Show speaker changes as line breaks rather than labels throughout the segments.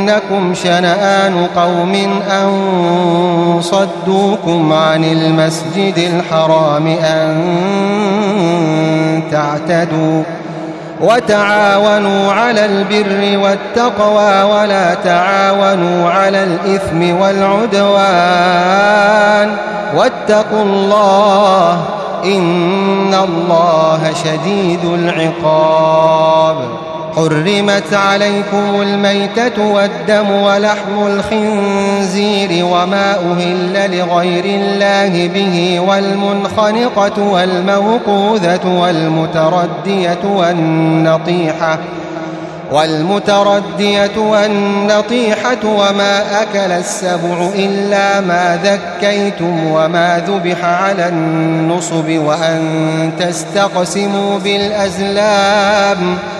إنكم شنآن قوم أن صدوكم عن المسجد الحرام أن تعتدوا وتعاونوا على البر والتقوى ولا تعاونوا على الإثم والعدوان واتقوا الله إن الله شديد العقاب حرمت عليكم الميتة والدم ولحم الخنزير وما أهل لغير الله به والمنخنقة والموقوذة والمتردية والنطيحة والمتردية والنطيحة وما أكل السبع إلا ما ذكيتم وما ذبح على النصب وأن تستقسموا بالأزلام ۖ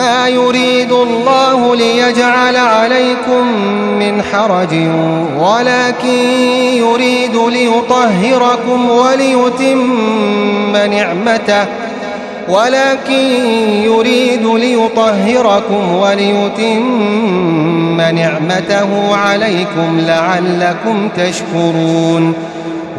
ما يريد الله ليجعل عليكم من حرج ولكن يريد ليطهركم وليتم نعمته ولكن يريد ليطهركم وليتم نعمته عليكم لعلكم تشكرون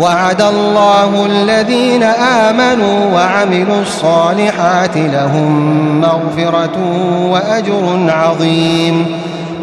وعد الله الذين آمنوا وعملوا الصالحات لهم مغفرة وأجر عظيم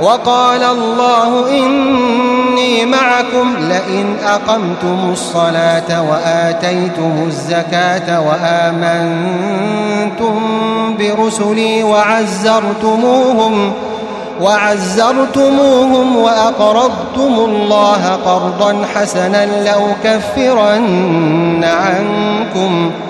وقال الله إني معكم لئن أقمتم الصلاة وآتيتم الزكاة وآمنتم برسلي وعزرتموهم وعزرتموهم وأقرضتم الله قرضا حسنا لأكفرن عنكم ۖ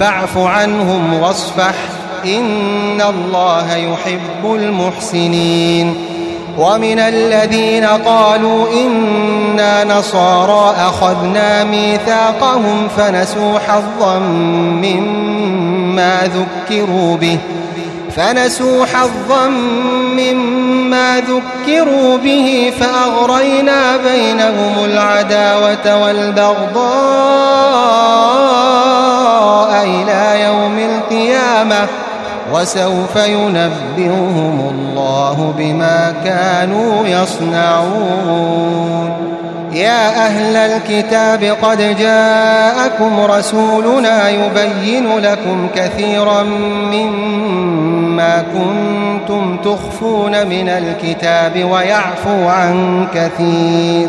فاعف عنهم واصفح إن الله يحب المحسنين ومن الذين قالوا إنا نصارى أخذنا ميثاقهم فنسوا حظا مما ذكروا به فنسوا حظا مما ذكروا به فأغرينا بينهم العداوة والبغضاء القيامة وسوف ينبئهم الله بما كانوا يصنعون يا أهل الكتاب قد جاءكم رسولنا يبين لكم كثيرا مما كنتم تخفون من الكتاب ويعفو عن كثير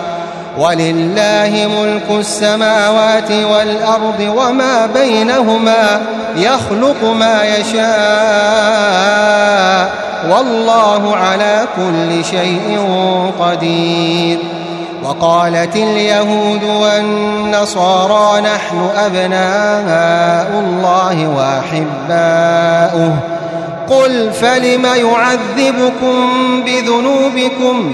ولله ملك السماوات والأرض وما بينهما يخلق ما يشاء والله على كل شيء قدير وقالت اليهود والنصارى نحن أبناء الله وأحباؤه قل فلم يعذبكم بذنوبكم ؟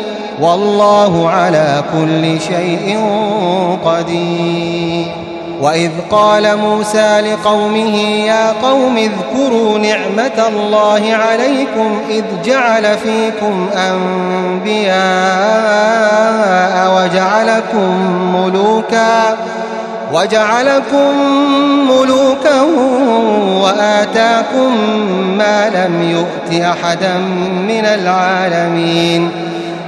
والله على كل شيء قدير وإذ قال موسى لقومه يا قوم اذكروا نعمة الله عليكم إذ جعل فيكم أنبياء وجعلكم ملوكا وجعلكم ملوكا وآتاكم ما لم يؤت أحدا من العالمين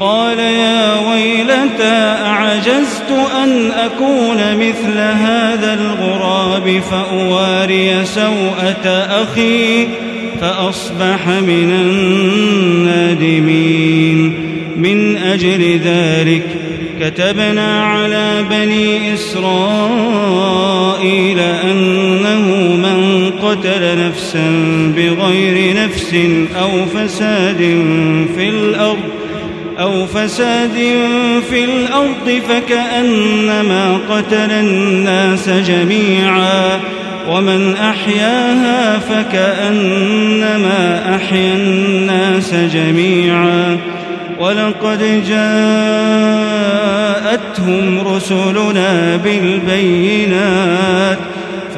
قال يا ويلتى أعجزت أن أكون مثل هذا الغراب فأواري سوءة أخي فأصبح من النادمين من أجل ذلك كتبنا على بني إسرائيل أنه من قتل نفسا بغير نفس أو فساد في الأرض أو فساد في الأرض فكأنما قتل الناس جميعا ومن أحياها فكأنما أحيا الناس جميعا ولقد جاءتهم رسلنا بالبينات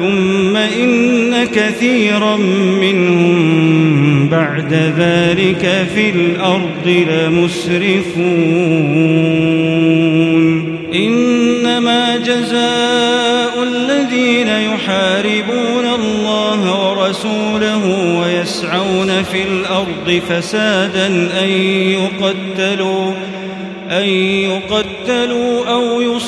ثم إن كثيرا منهم بعد ذلك في الأرض لمسرفون إنما جزاء الذين يحاربون الله ورسوله ويسعون في الأرض فسادا أن يقتلوا أن يقتلوا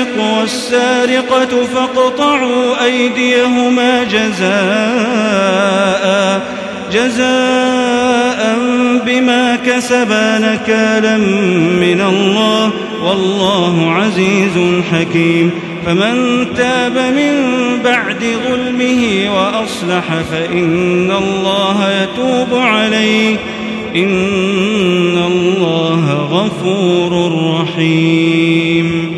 السارق والسارقة فاقطعوا أيديهما جزاء جزاء بما كسبا نكالا من الله والله عزيز حكيم فمن تاب من بعد ظلمه وأصلح فإن الله يتوب عليه إن الله غفور رحيم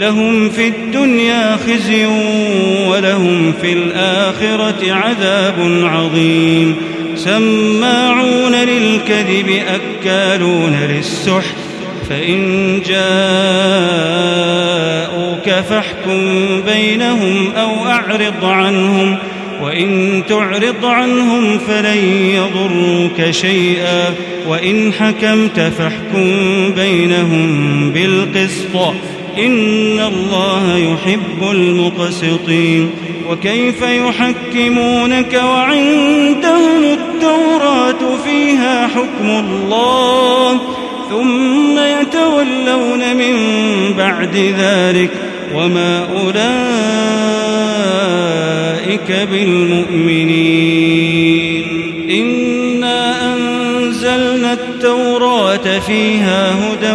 لهم في الدنيا خزي ولهم في الآخرة عذاب عظيم سماعون للكذب أكالون للسحت فإن جاءوك فاحكم بينهم أو أعرض عنهم وإن تعرض عنهم فلن يضروك شيئا وإن حكمت فاحكم بينهم بالقسط إن الله يحب المقسطين وكيف يحكمونك وعندهم التوراة فيها حكم الله ثم يتولون من بعد ذلك وما أولئك بالمؤمنين إنا أنزلنا التوراة فيها هدى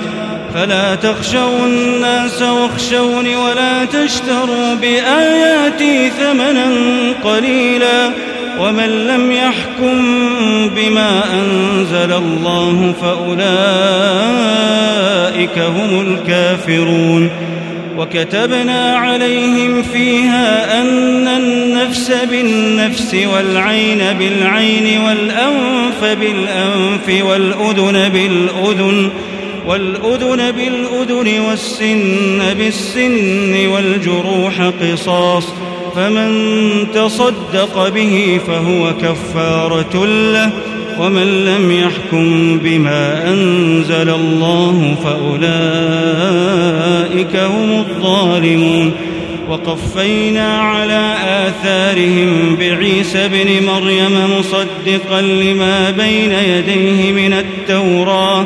فلا تخشوا الناس واخشوني ولا تشتروا بآياتي ثمنا قليلا ومن لم يحكم بما أنزل الله فأولئك هم الكافرون وكتبنا عليهم فيها أن النفس بالنفس والعين بالعين والأنف بالأنف والأذن بالأذن, بالأذن والأذن بالأذن والسن بالسن والجروح قصاص فمن تصدق به فهو كفارة له ومن لم يحكم بما أنزل الله فأولئك هم الظالمون وقفينا على آثارهم بعيسى بن مريم مصدقا لما بين يديه من التوراة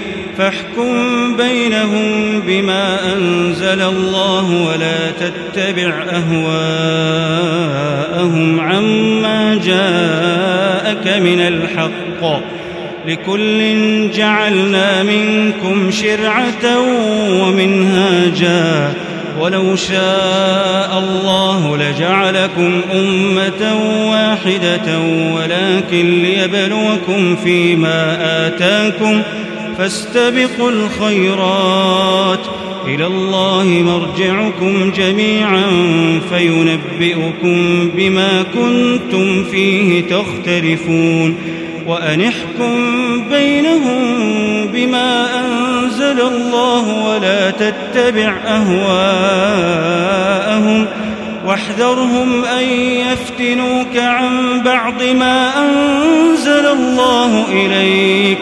فاحكم بينهم بما أنزل الله ولا تتبع أهواءهم عما جاءك من الحق لكل جعلنا منكم شرعة ومنهاجا ولو شاء الله لجعلكم أمة واحدة ولكن ليبلوكم فيما آتاكم ۖ فاستبقوا الخيرات إلى الله مرجعكم جميعا فينبئكم بما كنتم فيه تختلفون وأنحكم بينهم بما أنزل الله ولا تتبع أهواءهم واحذرهم أن يفتنوك عن بعض ما أنزل الله إليك ۖ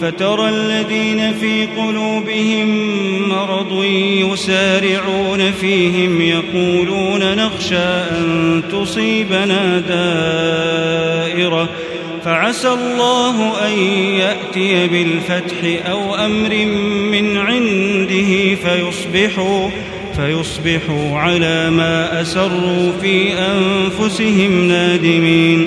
فترى الذين في قلوبهم مرض يسارعون فيهم يقولون نخشى ان تصيبنا دائره فعسى الله ان ياتي بالفتح او امر من عنده فيصبحوا فيصبحوا على ما اسروا في انفسهم نادمين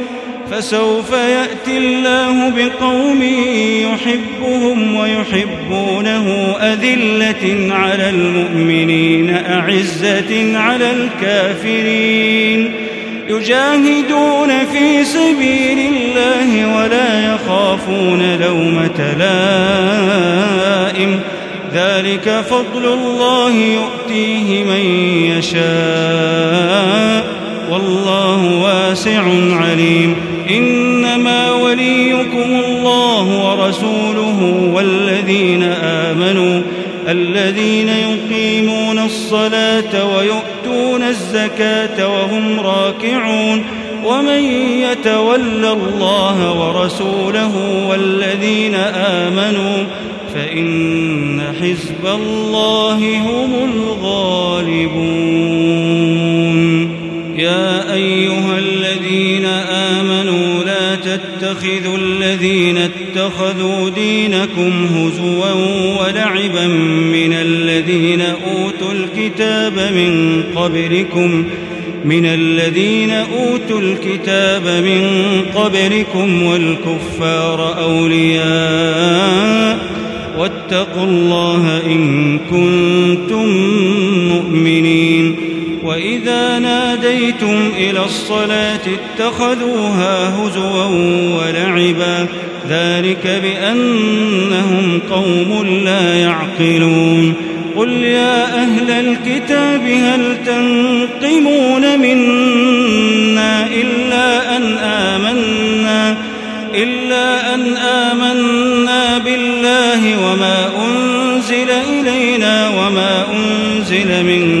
فسوف يأتي الله بقوم يحبهم ويحبونه أذلة على المؤمنين أعزة على الكافرين يجاهدون في سبيل الله ولا يخافون لومة لائم ذلك فضل الله يؤتيه من يشاء والله واسع عليم إنما وليكم الله ورسوله والذين آمنوا الذين يقيمون الصلاة ويؤتون الزكاة وهم راكعون ومن يتول الله ورسوله والذين آمنوا فإن حزب الله هم الغالبون يا أيها الذين تتخذوا الذين اتخذوا دينكم هزوا ولعبا من الذين أوتوا الكتاب من قبلكم من الذين أوتوا الكتاب من قبلكم والكفار أولياء واتقوا الله إن كنتم مؤمنين وإذا نادوا نوديتم إلى الصلاة اتخذوها هزوا ولعبا ذلك بأنهم قوم لا يعقلون قل يا أهل الكتاب هل تنقمون منا إلا أن آمنا إلا أن آمنا بالله وما أنزل إلينا وما أنزل من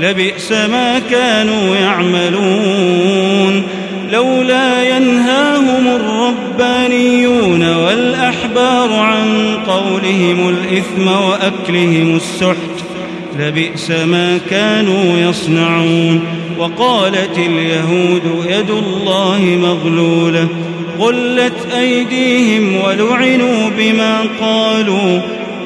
لبئس ما كانوا يعملون لولا ينهاهم الربانيون والأحبار عن قولهم الإثم وأكلهم السحت لبئس ما كانوا يصنعون وقالت اليهود يد الله مغلوله غلت أيديهم ولعنوا بما قالوا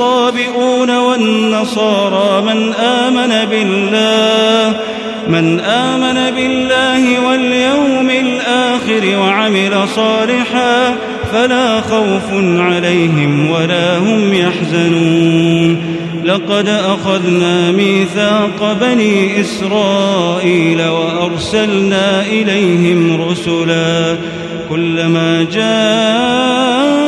الصابئون والنصارى من آمن بالله من آمن بالله واليوم الآخر وعمل صالحا فلا خوف عليهم ولا هم يحزنون لقد أخذنا ميثاق بني إسرائيل وأرسلنا إليهم رسلا كلما جاءوا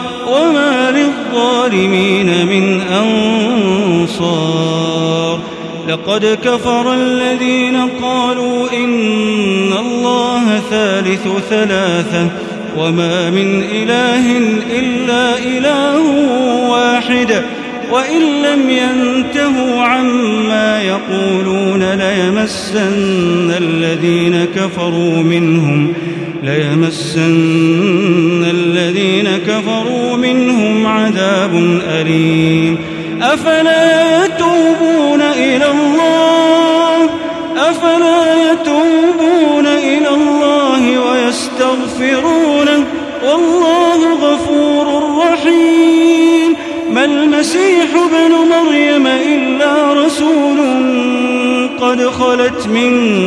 الظالمين من أنصار لقد كفر الذين قالوا إن الله ثالث ثلاثة وما من إله إلا إله واحد وإن لم ينتهوا عما يقولون ليمسن الذين كفروا منهم ليمسن الذين كفروا منهم عذاب أليم أفلا يتوبون إلى الله أفلا يتوبون إلى الله ويستغفرونه والله غفور رحيم ما المسيح ابن مريم إلا رسول قد خلت من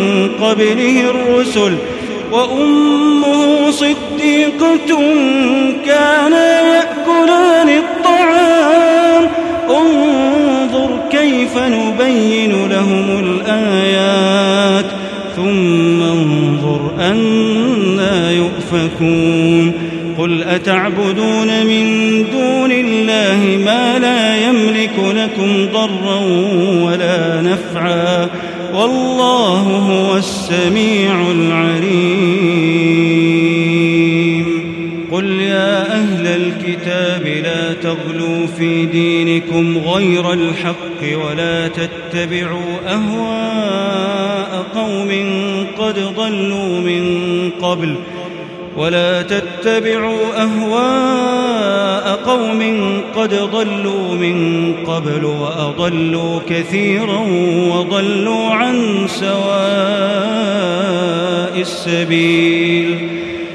قبله الرسل وأمه صديقة كان نبين لهم الآيات ثم انظر أنا يؤفكون قل أتعبدون من دون الله ما لا يملك لكم ضرا ولا نفعا والله هو السميع العليم قل يا أهل الكتاب تغلوا في دينكم غير الحق ولا تتبعوا أهواء قوم قد ضلوا من قبل ولا تتبعوا أهواء قوم قد ضلوا من قبل وأضلوا كثيرا وضلوا عن سواء السبيل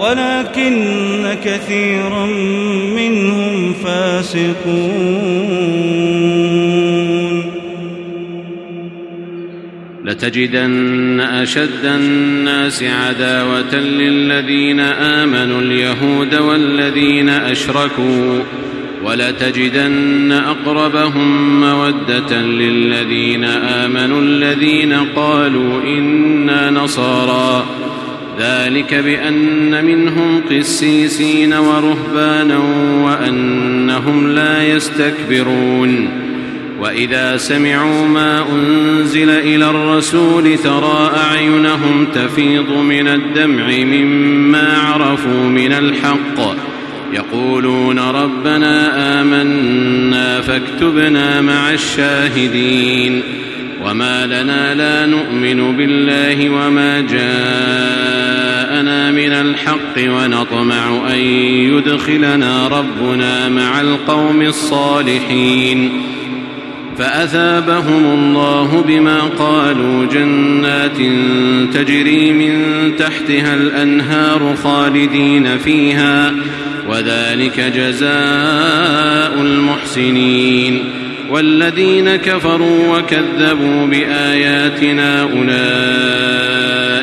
ولكن كثيرا منهم فاسقون لتجدن اشد الناس عداوه للذين امنوا اليهود والذين اشركوا ولتجدن اقربهم موده للذين امنوا الذين قالوا انا نصارى ذلك بان منهم قسيسين ورهبانا وانهم لا يستكبرون واذا سمعوا ما انزل الى الرسول ترى اعينهم تفيض من الدمع مما عرفوا من الحق يقولون ربنا امنا فاكتبنا مع الشاهدين وما لنا لا نؤمن بالله وما جاءنا من الحق ونطمع أن يدخلنا ربنا مع القوم الصالحين فأثابهم الله بما قالوا جنات تجري من تحتها الأنهار خالدين فيها وذلك جزاء المحسنين والذين كفروا وكذبوا بآياتنا أولئك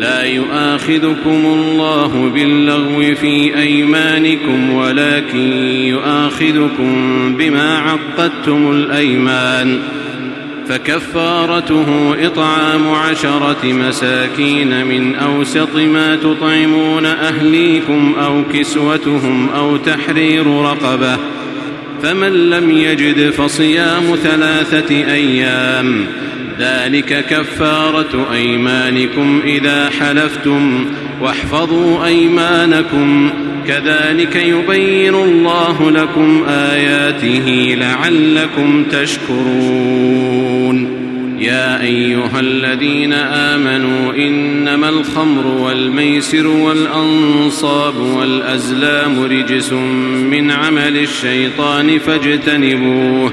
لا يؤاخذكم الله باللغو في ايمانكم ولكن يؤاخذكم بما عقدتم الايمان فكفارته اطعام عشره مساكين من اوسط ما تطعمون اهليكم او كسوتهم او تحرير رقبه فمن لم يجد فصيام ثلاثه ايام ذلك كفارة أيمانكم إذا حلفتم واحفظوا أيمانكم كذلك يبين الله لكم آياته لعلكم تشكرون يا أيها الذين آمنوا إنما الخمر والميسر والأنصاب والأزلام رجس من عمل الشيطان فاجتنبوه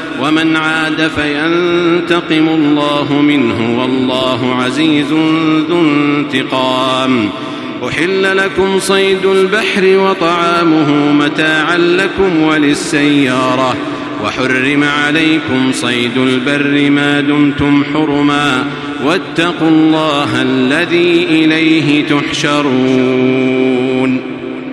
ومن عاد فينتقم الله منه والله عزيز ذو انتقام احل لكم صيد البحر وطعامه متاعا لكم وللسياره وحرم عليكم صيد البر ما دمتم حرما واتقوا الله الذي اليه تحشرون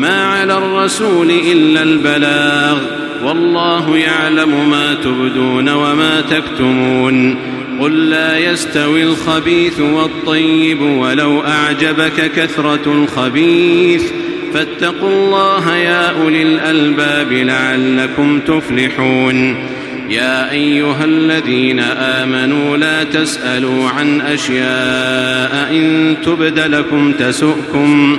ما على الرسول الا البلاغ والله يعلم ما تبدون وما تكتمون قل لا يستوي الخبيث والطيب ولو اعجبك كثره الخبيث فاتقوا الله يا اولي الالباب لعلكم تفلحون يا ايها الذين امنوا لا تسالوا عن اشياء ان تبد لكم تسؤكم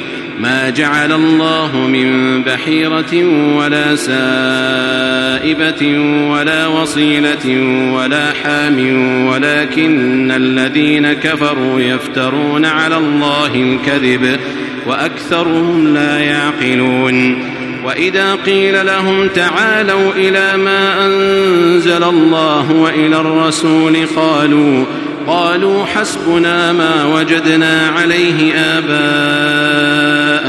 ما جعل الله من بحيرة ولا سائبة ولا وصيلة ولا حام ولكن الذين كفروا يفترون على الله الكذب وأكثرهم لا يعقلون وإذا قيل لهم تعالوا إلى ما أنزل الله وإلى الرسول قالوا قالوا حسبنا ما وجدنا عليه آباءنا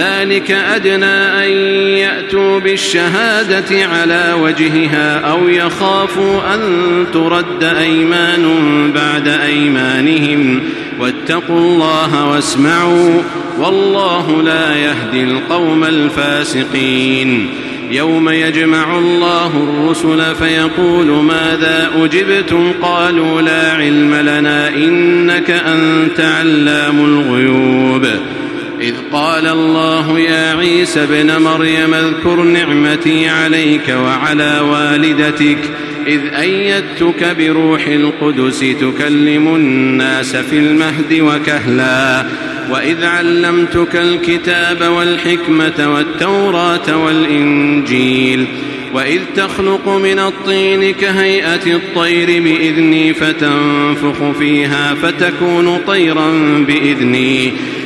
ذلك أدنى أن يأتوا بالشهادة على وجهها أو يخافوا أن ترد أيمان بعد أيمانهم واتقوا الله واسمعوا والله لا يهدي القوم الفاسقين يوم يجمع الله الرسل فيقول ماذا أجبتم قالوا لا علم لنا إنك أنت علام الغيوب إذ قال الله يا عيسى ابن مريم اذكر نعمتي عليك وعلى والدتك إذ أيدتك بروح القدس تكلم الناس في المهد وكهلا وإذ علمتك الكتاب والحكمة والتوراة والإنجيل وإذ تخلق من الطين كهيئة الطير بإذني فتنفخ فيها فتكون طيرا بإذني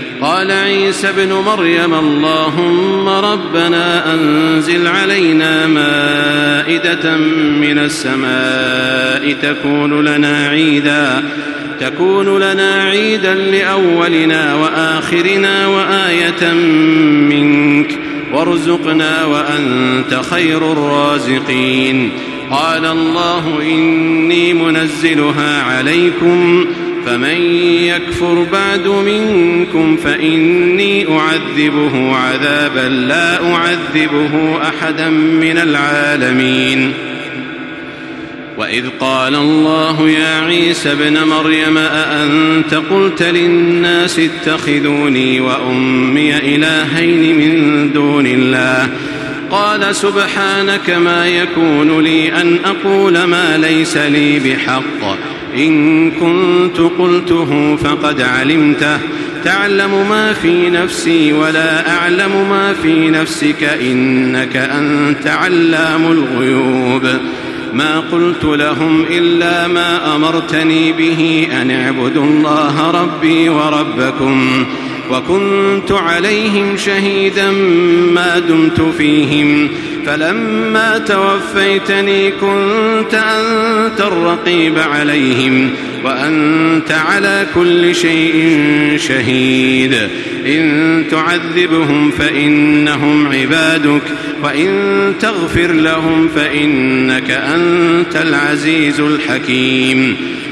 قال عيسى ابن مريم اللهم ربنا انزل علينا مائده من السماء تكون لنا عيدا تكون لنا عيدا لاولنا واخرنا وايه منك وارزقنا وانت خير الرازقين قال الله اني منزلها عليكم فمن يكفر بعد منكم فإني أعذبه عذابا لا أعذبه أحدا من العالمين وإذ قال الله يا عيسى ابن مريم أأنت قلت للناس اتخذوني وأمي إلهين من دون الله قال سبحانك ما يكون لي أن أقول ما ليس لي بحق إن كنت قلته فقد علمته تعلم ما في نفسي ولا أعلم ما في نفسك إنك أنت علام الغيوب ما قلت لهم إلا ما أمرتني به أن اعبدوا الله ربي وربكم وكنت عليهم شهيدا ما دمت فيهم فلما توفيتني كنت أنت الرقيب عليهم وأنت على كل شيء شهيد إن تعذبهم فإنهم عبادك وإن تغفر لهم فإنك أنت العزيز الحكيم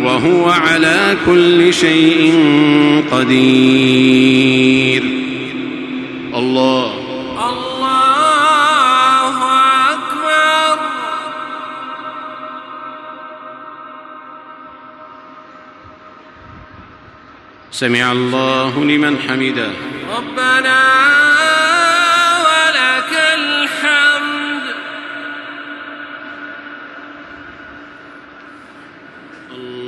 وهو على كل شيء قدير الله
الله أكبر
سمع الله لمن حمده
ربنا Allah.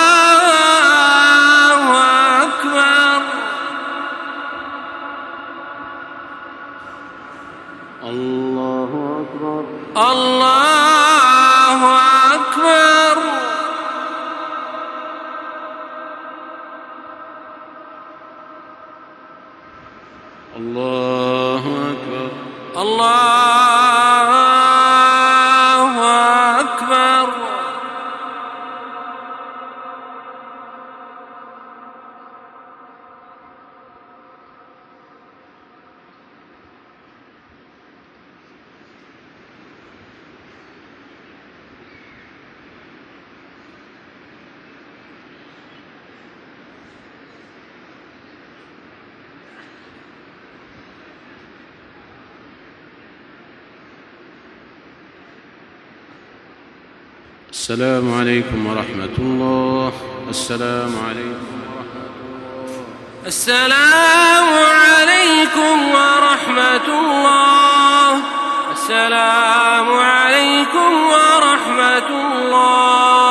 السلام عليكم ورحمة الله السلام عليكم
السلام عليكم ورحمة الله السلام عليكم ورحمة الله